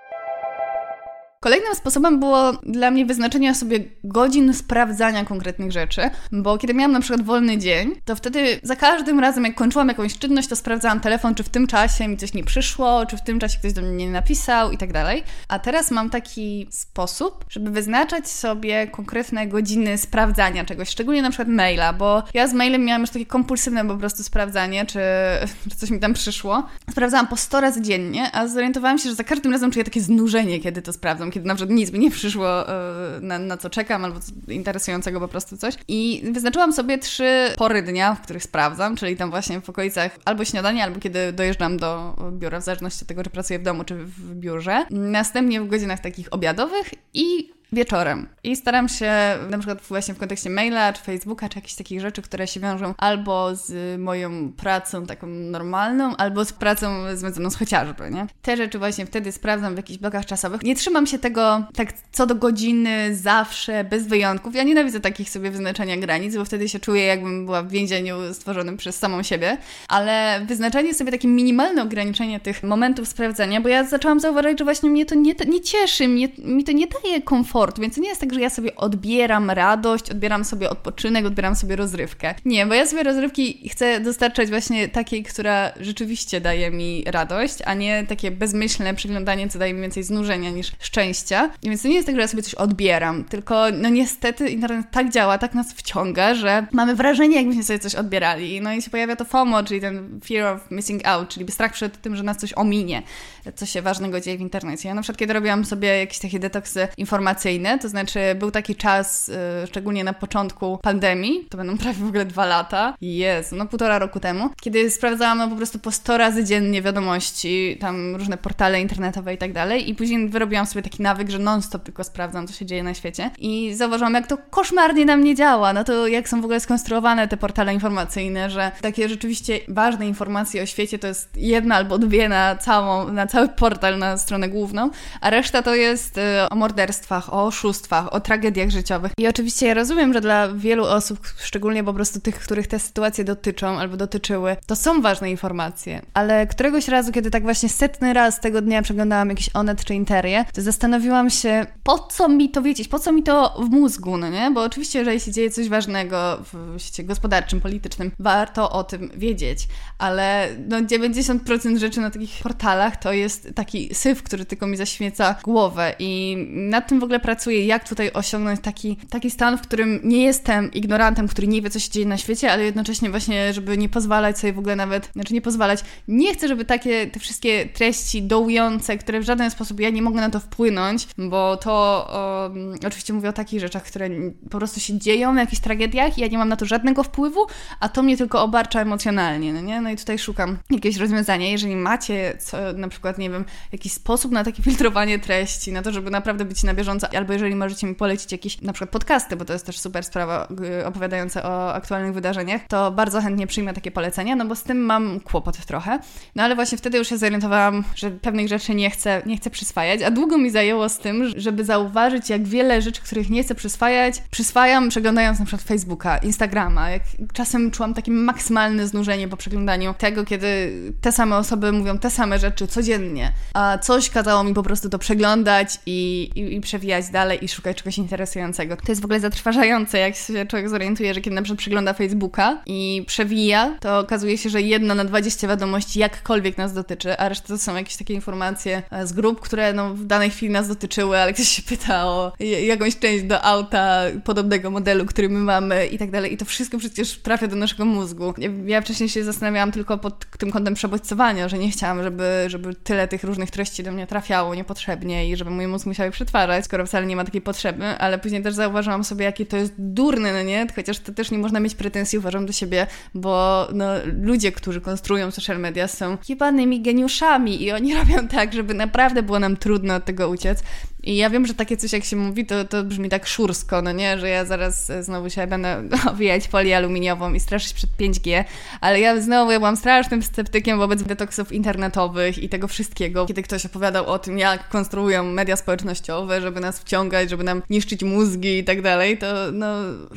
Kolejnym sposobem było dla mnie wyznaczenie sobie godzin sprawdzania konkretnych rzeczy, bo kiedy miałam na przykład wolny dzień, to wtedy za każdym razem, jak kończyłam jakąś czynność, to sprawdzałam telefon, czy w tym czasie mi coś nie przyszło, czy w tym czasie ktoś do mnie nie napisał i tak dalej. A teraz mam taki sposób, żeby wyznaczać sobie konkretne godziny sprawdzania czegoś, szczególnie na przykład maila, bo ja z mailem miałam już takie kompulsywne po prostu sprawdzanie, czy, czy coś mi tam przyszło. Sprawdzałam po 100 razy dziennie, a zorientowałam się, że za każdym razem czuję takie znużenie, kiedy to sprawdzam kiedy na przykład nic mi nie przyszło, e, na, na co czekam, albo interesującego po prostu coś. I wyznaczyłam sobie trzy pory dnia, w których sprawdzam, czyli tam właśnie w okolicach albo śniadania, albo kiedy dojeżdżam do biura, w zależności od tego, czy pracuję w domu, czy w biurze. Następnie w godzinach takich obiadowych i wieczorem. I staram się na przykład właśnie w kontekście maila, czy Facebooka, czy jakichś takich rzeczy, które się wiążą albo z moją pracą taką normalną, albo z pracą związaną z chociażby, nie? Te rzeczy właśnie wtedy sprawdzam w jakichś blokach czasowych. Nie trzymam się tego tak co do godziny, zawsze, bez wyjątków. Ja nienawidzę takich sobie wyznaczania granic, bo wtedy się czuję jakbym była w więzieniu stworzonym przez samą siebie, ale wyznaczanie sobie takie minimalne ograniczenie tych momentów sprawdzania, bo ja zaczęłam zauważyć, że właśnie mnie to nie, nie cieszy, mnie, mi to nie daje komfortu więc to nie jest tak, że ja sobie odbieram radość, odbieram sobie odpoczynek, odbieram sobie rozrywkę. Nie, bo ja sobie rozrywki chcę dostarczać właśnie takiej, która rzeczywiście daje mi radość, a nie takie bezmyślne przyglądanie, co daje mi więcej znużenia niż szczęścia. Więc to nie jest tak, że ja sobie coś odbieram, tylko no niestety internet tak działa, tak nas wciąga, że mamy wrażenie, jakbyśmy sobie coś odbierali. No i się pojawia to FOMO, czyli ten fear of missing out, czyli strach przed tym, że nas coś ominie, co się ważnego dzieje w internecie. Ja na przykład kiedy robiłam sobie jakieś takie detoksy informacyjne, to znaczy był taki czas, y, szczególnie na początku pandemii, to będą prawie w ogóle dwa lata, jest, no półtora roku temu, kiedy sprawdzałam no, po prostu po 100 razy dziennie wiadomości, tam różne portale internetowe i tak dalej. I później wyrobiłam sobie taki nawyk, że non-stop tylko sprawdzam, co się dzieje na świecie. I zauważyłam, jak to koszmarnie na mnie działa, no to jak są w ogóle skonstruowane te portale informacyjne, że takie rzeczywiście ważne informacje o świecie to jest jedna albo dwie na całą, na cały portal, na stronę główną, a reszta to jest y, o morderstwach, o oszustwach, o tragediach życiowych. I oczywiście ja rozumiem, że dla wielu osób, szczególnie po prostu tych, których te sytuacje dotyczą albo dotyczyły, to są ważne informacje, ale któregoś razu, kiedy tak właśnie setny raz tego dnia przeglądałam jakiś Onet czy Interię, to zastanowiłam się, po co mi to wiedzieć, po co mi to w mózgu, no nie? Bo oczywiście, jeżeli się dzieje coś ważnego w świecie gospodarczym, politycznym, warto o tym wiedzieć, ale no 90% rzeczy na takich portalach to jest taki syf, który tylko mi zaśmieca głowę i nad tym w ogóle pracuję, jak tutaj osiągnąć taki, taki stan, w którym nie jestem ignorantem, który nie wie, co się dzieje na świecie, ale jednocześnie właśnie, żeby nie pozwalać sobie w ogóle nawet, znaczy nie pozwalać, nie chcę, żeby takie te wszystkie treści dołujące, które w żaden sposób ja nie mogę na to wpłynąć, bo to um, oczywiście mówię o takich rzeczach, które po prostu się dzieją, jakichś tragediach i ja nie mam na to żadnego wpływu, a to mnie tylko obarcza emocjonalnie, no nie? No i tutaj szukam jakiegoś rozwiązania. Jeżeli macie co, na przykład, nie wiem, jakiś sposób na takie filtrowanie treści, na to, żeby naprawdę być na bieżąco, albo jeżeli możecie mi polecić jakieś na przykład podcasty, bo to jest też super sprawa y, opowiadające o aktualnych wydarzeniach, to bardzo chętnie przyjmę takie polecenia, no bo z tym mam kłopot trochę. No ale właśnie wtedy już się zorientowałam, że pewnych rzeczy nie chcę, nie chcę przyswajać, a długo mi zajęło z tym, żeby zauważyć, jak wiele rzeczy, których nie chcę przyswajać, przyswajam przeglądając na przykład Facebooka, Instagrama. Jak czasem czułam takie maksymalne znużenie po przeglądaniu tego, kiedy te same osoby mówią te same rzeczy codziennie, a coś kazało mi po prostu to przeglądać i, i, i przewijać dalej i szukać czegoś interesującego. To jest w ogóle zatrważające, jak się człowiek zorientuje, że kiedy na przykład przegląda Facebooka i przewija, to okazuje się, że jedna na 20 wiadomości jakkolwiek nas dotyczy, a reszta to są jakieś takie informacje z grup, które no, w danej chwili nas dotyczyły, ale ktoś się pyta o jakąś część do auta podobnego modelu, który my mamy i tak dalej. I to wszystko przecież trafia do naszego mózgu. Ja wcześniej się zastanawiałam tylko pod tym kątem przebodźcowania, że nie chciałam, żeby, żeby tyle tych różnych treści do mnie trafiało niepotrzebnie i żeby mój mózg musiał je przetwarzać, skoro wcale nie ma takiej potrzeby, ale później też zauważyłam sobie, jakie to jest durne, no nie? Chociaż to też nie można mieć pretensji, uważam, do siebie, bo no, ludzie, którzy konstruują social media są jebanymi geniuszami i oni robią tak, żeby naprawdę było nam trudno od tego uciec. I ja wiem, że takie coś jak się mówi, to, to brzmi tak szursko, no nie? Że ja zaraz e, znowu się będę owijać folię aluminiową i straszyć przed 5G, ale ja znowu ja byłam strasznym sceptykiem wobec detoksów internetowych i tego wszystkiego. Kiedy ktoś opowiadał o tym, jak konstruują media społecznościowe, żeby nas wciągać, żeby nam niszczyć mózgi i tak dalej, to no,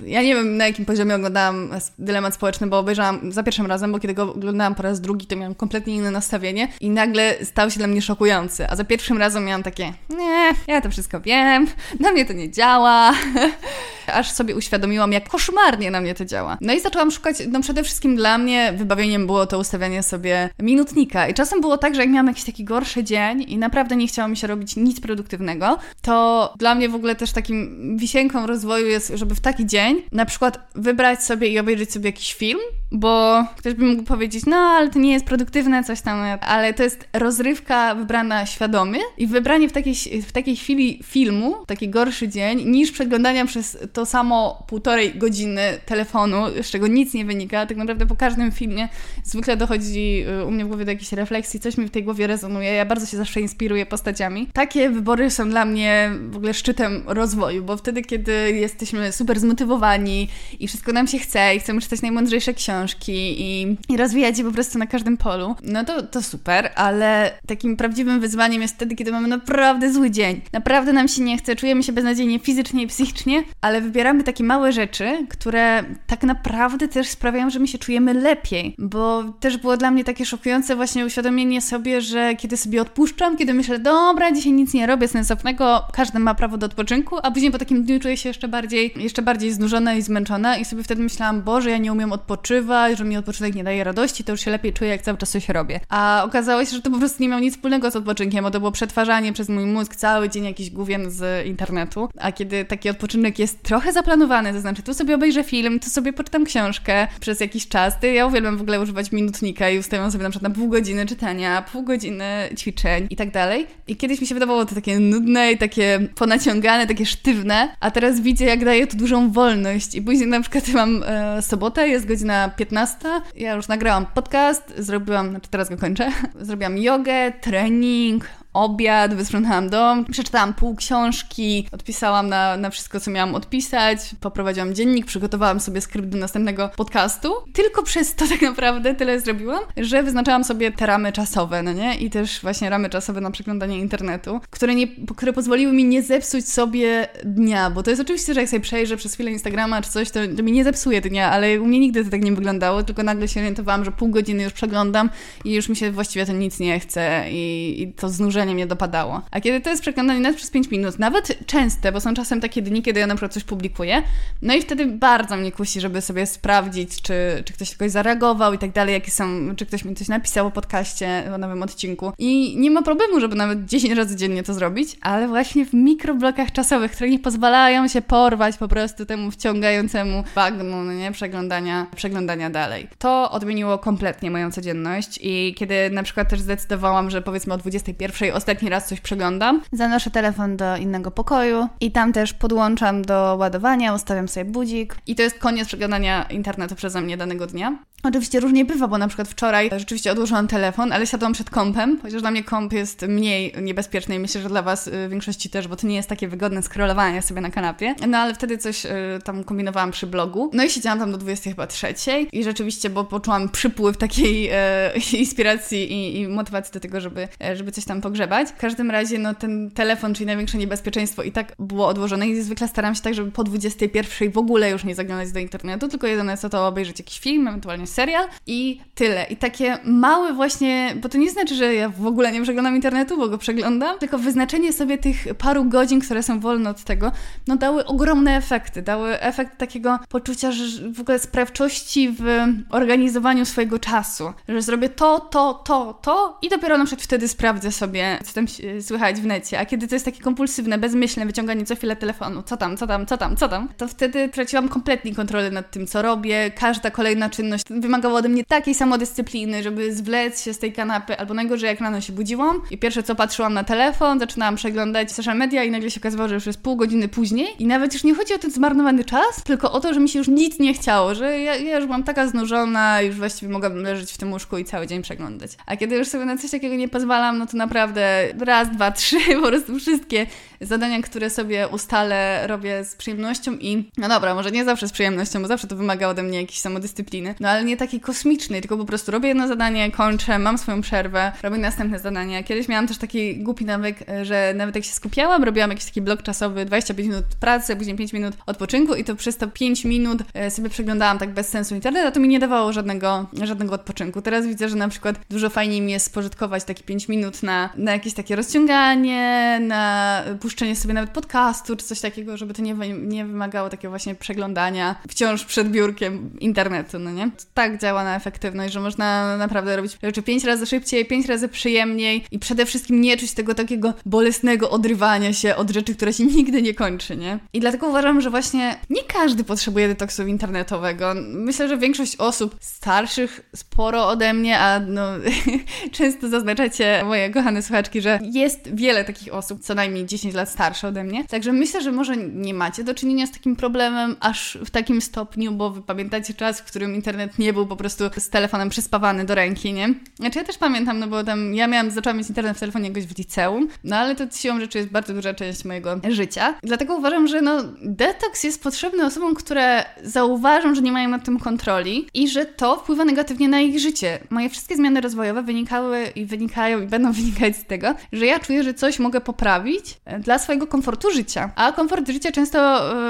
ja nie wiem na jakim poziomie oglądałam dylemat społeczny, bo obejrzałam za pierwszym razem, bo kiedy go oglądałam po raz drugi, to miałam kompletnie inne nastawienie i nagle stał się dla mnie szokujący, a za pierwszym razem miałam takie, nie, ja to wszystko wiem, na mnie to nie działa. Aż sobie uświadomiłam, jak koszmarnie na mnie to działa. No i zaczęłam szukać, no przede wszystkim dla mnie wybawieniem było to ustawianie sobie minutnika. I czasem było tak, że jak miałam jakiś taki gorszy dzień i naprawdę nie chciało mi się robić nic produktywnego, to dla mnie w ogóle też takim wisienką rozwoju jest, żeby w taki dzień na przykład wybrać sobie i obejrzeć sobie jakiś film, bo ktoś by mógł powiedzieć, no ale to nie jest produktywne, coś tam, ale to jest rozrywka wybrana świadomie i wybranie w takiej, w takiej chwili filmu, taki gorszy dzień, niż przeglądania przez to samo półtorej godziny telefonu, z czego nic nie wynika. Tak naprawdę po każdym filmie zwykle dochodzi y, u mnie w głowie do jakiejś refleksji, coś mi w tej głowie rezonuje. Ja bardzo się zawsze inspiruję postaciami. Takie wybory są dla mnie w ogóle szczytem rozwoju, bo wtedy, kiedy jesteśmy super zmotywowani i wszystko nam się chce i chcemy czytać najmądrzejsze książki i, i rozwijać je po prostu na każdym polu, no to, to super, ale takim prawdziwym wyzwaniem jest wtedy, kiedy mamy naprawdę zły dzień. Naprawdę nam się nie chce, czujemy się beznadziejnie fizycznie i psychicznie, ale wybieramy takie małe rzeczy, które tak naprawdę też sprawiają, że my się czujemy lepiej, bo też było dla mnie takie szokujące właśnie uświadomienie sobie, że kiedy sobie odpuszczam, kiedy myślę, dobra, dzisiaj nic nie robię sensownego, każdy ma prawo do odpoczynku, a później po takim dniu czuję się jeszcze bardziej, jeszcze bardziej znużona i zmęczona i sobie wtedy myślałam, Boże, ja nie umiem odpoczywać, że mi odpoczynek nie daje radości, to już się lepiej czuję, jak cały czas coś robię. A okazało się, że to po prostu nie miało nic wspólnego z odpoczynkiem, bo to było przetwarzanie przez mój mózg cały dzień jakiś główien z internetu, a kiedy taki odpoczynek jest trochę zaplanowany, to znaczy tu sobie obejrzę film, tu sobie poczytam książkę przez jakiś czas. Ja uwielbiam w ogóle używać minutnika i ustawiam sobie na przykład na pół godziny czytania, pół godziny ćwiczeń i tak dalej. I kiedyś mi się wydawało to takie nudne i takie ponaciągane, takie sztywne, a teraz widzę, jak daje to dużą wolność. I później na przykład mam e, sobotę, jest godzina 15, ja już nagrałam podcast, zrobiłam, znaczy teraz go kończę, zrobiłam jogę, trening, obiad, wysprzątałam dom, przeczytałam pół książki, odpisałam na, na wszystko, co miałam odpisać, poprowadziłam dziennik, przygotowałam sobie skrypt do następnego podcastu. Tylko przez to tak naprawdę tyle zrobiłam, że wyznaczałam sobie te ramy czasowe, no nie? I też właśnie ramy czasowe na przeglądanie internetu, które, nie, które pozwoliły mi nie zepsuć sobie dnia, bo to jest oczywiście, że jak sobie przejrzę przez chwilę Instagrama czy coś, to, to mi nie zepsuje dnia, ale u mnie nigdy to tak nie wyglądało, tylko nagle się orientowałam, że pół godziny już przeglądam i już mi się właściwie to nic nie chce i, i to znużenie wkurzenie mnie dopadało. A kiedy to jest przeglądanie nawet przez 5 minut, nawet częste, bo są czasem takie dni, kiedy ja na przykład coś publikuję, no i wtedy bardzo mnie kusi, żeby sobie sprawdzić, czy, czy ktoś jakoś zareagował i tak dalej, jakie są, czy ktoś mi coś napisał o podcaście, o nowym odcinku. I nie ma problemu, żeby nawet 10 razy dziennie to zrobić, ale właśnie w mikroblokach czasowych, które nie pozwalają się porwać po prostu temu wciągającemu bagnu, no nie, przeglądania, przeglądania dalej. To odmieniło kompletnie moją codzienność i kiedy na przykład też zdecydowałam, że powiedzmy o 21 ostatni raz coś przeglądam, zanoszę telefon do innego pokoju i tam też podłączam do ładowania, ustawiam sobie budzik i to jest koniec przeglądania internetu przeze mnie danego dnia. Oczywiście różnie bywa, bo na przykład wczoraj rzeczywiście odłożyłam telefon, ale siadłam przed kąpem, chociaż dla mnie kąp jest mniej niebezpieczny i myślę, że dla Was y, w większości też, bo to nie jest takie wygodne scrollowanie sobie na kanapie. No ale wtedy coś y, tam kombinowałam przy blogu. No i siedziałam tam do 20 chyba trzeciej i rzeczywiście, bo poczułam przypływ takiej e, inspiracji i, i, motywacji do tego, żeby, żeby coś tam pogrzebać. W każdym razie, no ten telefon, czyli największe niebezpieczeństwo i tak było odłożone i zwykle staram się tak, żeby po 21 w ogóle już nie zaglądać do internetu, tylko jedyne co to obejrzeć jakiś film, ewentualnie serial i tyle. I takie małe właśnie, bo to nie znaczy, że ja w ogóle nie przeglądam internetu, bo go przeglądam, tylko wyznaczenie sobie tych paru godzin, które są wolne od tego, no dały ogromne efekty. Dały efekt takiego poczucia, że w ogóle sprawczości w organizowaniu swojego czasu. Że zrobię to, to, to, to i dopiero na przykład wtedy sprawdzę sobie, co tam słychać w necie. A kiedy to jest takie kompulsywne, bezmyślne wyciąganie co chwilę telefonu, co tam, co tam, co tam, co tam, to wtedy traciłam kompletnie kontrolę nad tym, co robię. Każda kolejna czynność wymagała ode mnie takiej samodyscypliny, żeby zwlec się z tej kanapy, albo najgorzej jak rano się budziłam i pierwsze co patrzyłam na telefon, zaczynałam przeglądać social media i nagle się okazywało, że już jest pół godziny później i nawet już nie chodzi o ten zmarnowany czas, tylko o to, że mi się już nic nie chciało, że ja, ja już byłam taka znużona, już właściwie mogłabym leżeć w tym łóżku i cały dzień przeglądać. A kiedy już sobie na coś takiego nie pozwalam, no to naprawdę raz, dwa, trzy, po prostu wszystkie zadania, które sobie ustalę, robię z przyjemnością i no dobra, może nie zawsze z przyjemnością, bo zawsze to wymaga ode mnie jakiejś samodyscypliny, no ale nie takiej kosmicznej, tylko po prostu robię jedno zadanie, kończę, mam swoją przerwę, robię następne zadanie. Kiedyś miałam też taki głupi nawyk, że nawet jak się skupiałam, robiłam jakiś taki blok czasowy, 25 minut pracy, później 5 minut odpoczynku i to przez to 5 minut e, sobie przeglądałam tak bez sensu internet, a to mi nie dawało żadnego, żadnego odpoczynku. Teraz widzę, że na przykład dużo fajniej mi jest spożytkować takie 5 minut na, na jakieś takie rozciąganie, na puszczenie sobie nawet podcastu czy coś takiego, żeby to nie, nie wymagało takiego właśnie przeglądania wciąż przed biurkiem internetu, no nie? To tak działa na efektywność, że można naprawdę robić rzeczy pięć razy szybciej, pięć razy przyjemniej i przede wszystkim nie czuć tego takiego bolesnego odrywania się od rzeczy, które się nigdy nie kończy, nie? I dlatego uważam, że właśnie nie każdy potrzebuje detoksu internetowego. Myślę, że większość osób starszych sporo ode mnie, a no często zaznaczacie moje kochane słuchaczki, że jest wiele takich osób, co najmniej 10 lat starsze ode mnie. Także myślę, że może nie macie do czynienia z takim problemem aż w takim stopniu, bo wy pamiętacie czas, w którym internet nie był po prostu z telefonem przyspawany do ręki, nie? Znaczy ja też pamiętam, no bo tam ja miałam, zaczęłam mieć internet w telefonie jakoś w liceum, no ale to siłą rzeczy jest bardzo duża część mojego życia. Dlatego uważam, że no detoks jest potrzebny osobom, które zauważą, że nie mają nad tym kontroli i że to wpływa negatywnie na ich życie. Moje wszystkie zmiany rozwojowe wynikały i wynikają i będą wynikać z tego, że ja czuję, że coś mogę poprawić e, dla swojego komfortu życia. A komfort życia często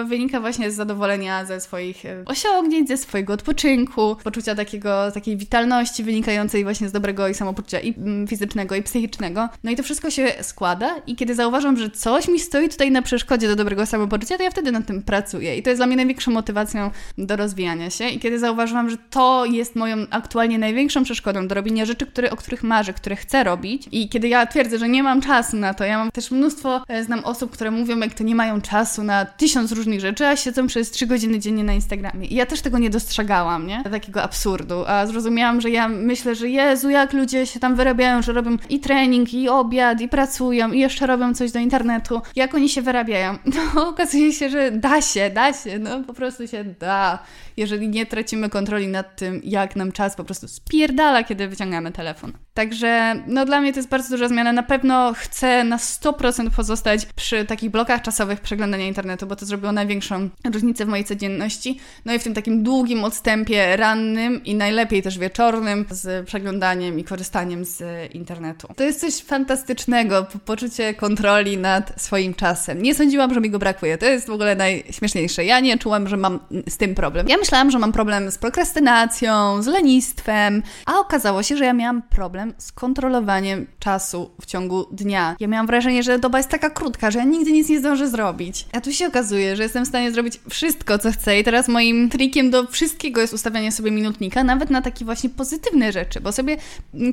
e, wynika właśnie z zadowolenia ze swoich e, osiągnięć, ze swojego odpoczynku, poczucia takiego, takiej witalności wynikającej właśnie z dobrego i samopoczucia i mm, fizycznego, i psychicznego. No i to wszystko się składa i kiedy zauważam, że coś mi stoi tutaj na przeszkodzie do dobrego samopoczucia, to ja wtedy nad tym pracuję. I to jest dla mnie największą motywacją do rozwijania się. I kiedy zauważyłam, że to jest moją aktualnie największą przeszkodą do robienia rzeczy, które, o których marzę, które chcę robić i kiedy ja twierdzę, że nie mam czasu na to, ja mam też mnóstwo, e, znam osób, które mówią, jak to nie mają czasu na tysiąc różnych rzeczy, a siedzą przez trzy godziny dziennie na Instagramie. I ja też tego nie dostrzegałam, nie? Takiego absurdu. A zrozumiałam, że ja myślę, że Jezu, jak ludzie się tam wyrabiają, że robią i trening, i obiad, i pracują, i jeszcze robią coś do internetu. Jak oni się wyrabiają? No, okazuje się, że da się, da się, no po prostu się da jeżeli nie tracimy kontroli nad tym, jak nam czas po prostu spierdala, kiedy wyciągamy telefon. Także no dla mnie to jest bardzo duża zmiana. Na pewno chcę na 100% pozostać przy takich blokach czasowych przeglądania internetu, bo to zrobiło największą różnicę w mojej codzienności. No i w tym takim długim odstępie rannym i najlepiej też wieczornym z przeglądaniem i korzystaniem z internetu. To jest coś fantastycznego, poczucie kontroli nad swoim czasem. Nie sądziłam, że mi go brakuje. To jest w ogóle najśmieszniejsze. Ja nie czułam, że mam z tym problem. Ja myślałam, że mam problem z prokrastynacją, z lenistwem, a okazało się, że ja miałam problem z kontrolowaniem czasu w ciągu dnia. Ja miałam wrażenie, że doba jest taka krótka, że ja nigdy nic nie zdążę zrobić. A tu się okazuje, że jestem w stanie zrobić wszystko, co chcę i teraz moim trikiem do wszystkiego jest ustawianie sobie minutnika, nawet na takie właśnie pozytywne rzeczy, bo sobie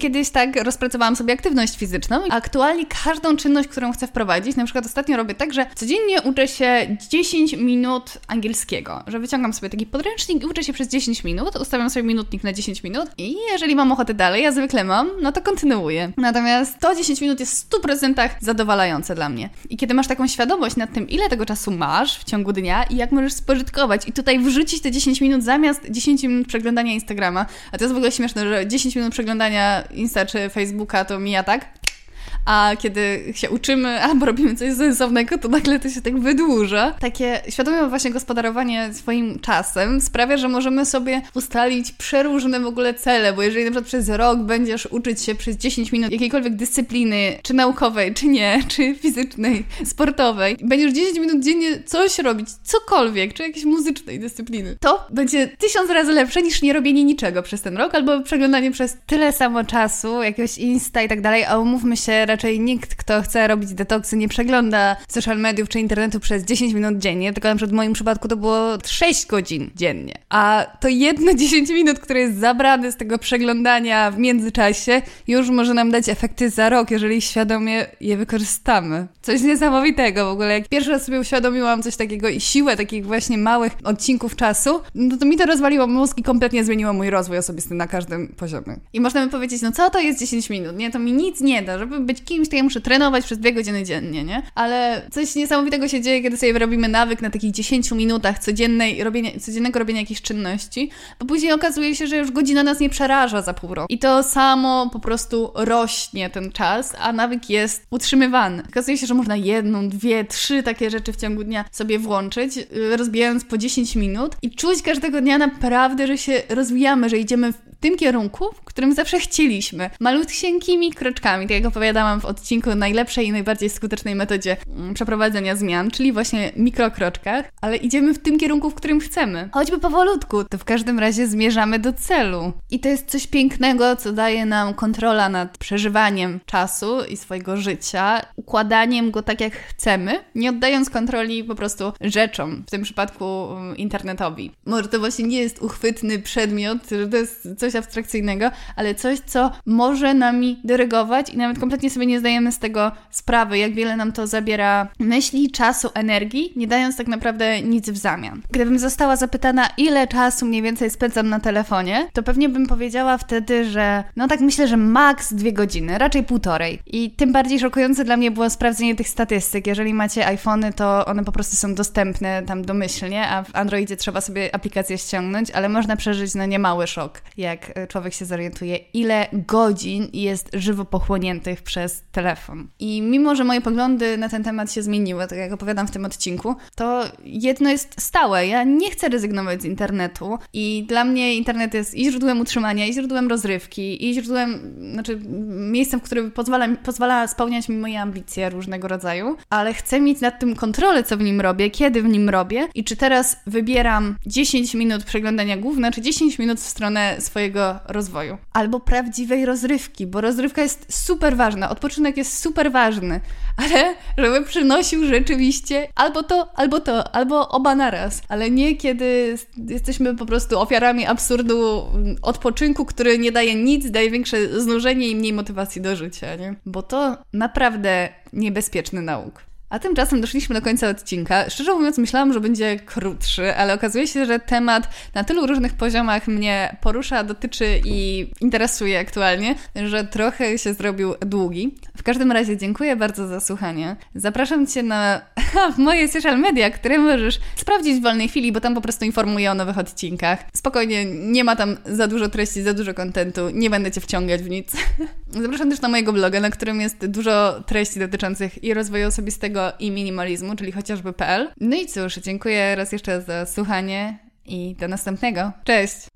kiedyś tak rozpracowałam sobie aktywność fizyczną, a aktualnie każdą czynność, którą chcę wprowadzić, na przykład ostatnio robię tak, że codziennie uczę się 10 minut angielskiego, że wyciągam sobie taki podręcznik i uczę się przez 10 minut, ustawiam sobie minutnik na 10 minut i jeżeli mam ochotę dalej, ja zwykle mam, no to kontynuuję. Natomiast to 10 minut jest w 100% zadowalające dla mnie. I kiedy masz taką świadomość nad tym, ile tego czasu masz w ciągu dnia i jak możesz spożytkować i tutaj wrzucić te 10 minut zamiast 10 minut przeglądania Instagrama, a to jest w ogóle śmieszne, że 10 minut przeglądania Insta czy Facebooka to mija tak, a kiedy się uczymy albo robimy coś sensownego, to nagle to się tak wydłuża. Takie świadome właśnie gospodarowanie swoim czasem sprawia, że możemy sobie ustalić przeróżne w ogóle cele, bo jeżeli na przykład przez rok będziesz uczyć się przez 10 minut jakiejkolwiek dyscypliny, czy naukowej, czy nie, czy fizycznej, sportowej, będziesz 10 minut dziennie coś robić, cokolwiek, czy jakiejś muzycznej dyscypliny, to będzie tysiąc razy lepsze niż nie robienie niczego przez ten rok, albo przeglądanie przez tyle samo czasu, jakiegoś Insta i tak dalej, a umówmy się, raczej nikt, kto chce robić detoksy, nie przegląda social mediów czy internetu przez 10 minut dziennie, tylko na przykład w moim przypadku to było 6 godzin dziennie. A to jedno 10 minut, które jest zabrane z tego przeglądania w międzyczasie, już może nam dać efekty za rok, jeżeli świadomie je wykorzystamy. Coś niesamowitego w ogóle. Jak pierwszy raz sobie uświadomiłam coś takiego i siłę takich właśnie małych odcinków czasu, no to mi to rozwaliło mózg i kompletnie zmieniło mój rozwój osobisty na każdym poziomie. I można by powiedzieć, no co to jest 10 minut? Nie, to mi nic nie da. Żeby być kimś, to ja muszę trenować przez dwie godziny dziennie, nie? Ale coś niesamowitego się dzieje, kiedy sobie robimy nawyk na takich 10 minutach codziennej robienia, codziennego robienia jakichś czynności, bo później okazuje się, że już godzina nas nie przeraża za pół roku. I to samo po prostu rośnie ten czas, a nawyk jest utrzymywany. Okazuje się, że można jedną, dwie, trzy takie rzeczy w ciągu dnia sobie włączyć, y, rozbijając po 10 minut i czuć każdego dnia naprawdę, że się rozwijamy, że idziemy tym kierunku, w którym zawsze chcieliśmy. Malutkimi kroczkami, tak jak opowiadałam w odcinku najlepszej i najbardziej skutecznej metodzie mm, przeprowadzenia zmian, czyli właśnie mikrokroczkach, ale idziemy w tym kierunku, w którym chcemy. Choćby powolutku, to w każdym razie zmierzamy do celu. I to jest coś pięknego, co daje nam kontrola nad przeżywaniem czasu i swojego życia, układaniem go tak jak chcemy, nie oddając kontroli po prostu rzeczom, w tym przypadku mm, internetowi. Może to właśnie nie jest uchwytny przedmiot, że to jest coś abstrakcyjnego, ale coś, co może nami dyrygować i nawet kompletnie sobie nie zdajemy z tego sprawy, jak wiele nam to zabiera myśli, czasu, energii, nie dając tak naprawdę nic w zamian. Gdybym została zapytana, ile czasu mniej więcej spędzam na telefonie, to pewnie bym powiedziała wtedy, że no tak myślę, że maks dwie godziny, raczej półtorej. I tym bardziej szokujące dla mnie było sprawdzenie tych statystyk. Jeżeli macie iPhony, to one po prostu są dostępne tam domyślnie, a w Androidzie trzeba sobie aplikację ściągnąć, ale można przeżyć na niemały szok, jak jak człowiek się zorientuje, ile godzin jest żywo pochłoniętych przez telefon. I mimo, że moje poglądy na ten temat się zmieniły, tak jak opowiadam w tym odcinku, to jedno jest stałe. Ja nie chcę rezygnować z internetu i dla mnie internet jest i źródłem utrzymania, i źródłem rozrywki, i źródłem, znaczy miejscem, w którym pozwala, pozwala spełniać mi moje ambicje różnego rodzaju, ale chcę mieć nad tym kontrolę, co w nim robię, kiedy w nim robię i czy teraz wybieram 10 minut przeglądania główne, czy 10 minut w stronę swojego rozwoju. Albo prawdziwej rozrywki, bo rozrywka jest super ważna, odpoczynek jest super ważny, ale żeby przynosił rzeczywiście albo to, albo to, albo oba naraz, ale nie kiedy jesteśmy po prostu ofiarami absurdu odpoczynku, który nie daje nic, daje większe znużenie i mniej motywacji do życia, nie? Bo to naprawdę niebezpieczny nauk. A tymczasem doszliśmy do końca odcinka. Szczerze mówiąc, myślałam, że będzie krótszy, ale okazuje się, że temat na tylu różnych poziomach mnie porusza, dotyczy i interesuje aktualnie, że trochę się zrobił długi. W każdym razie dziękuję bardzo za słuchanie. Zapraszam Cię na moje social media, które możesz sprawdzić w wolnej chwili, bo tam po prostu informuję o nowych odcinkach. Spokojnie, nie ma tam za dużo treści, za dużo kontentu, nie będę Cię wciągać w nic. Zapraszam też na mojego bloga, na którym jest dużo treści dotyczących i rozwoju osobistego, i minimalizmu, czyli chociażby PL. No i cóż, dziękuję raz jeszcze za słuchanie i do następnego. Cześć!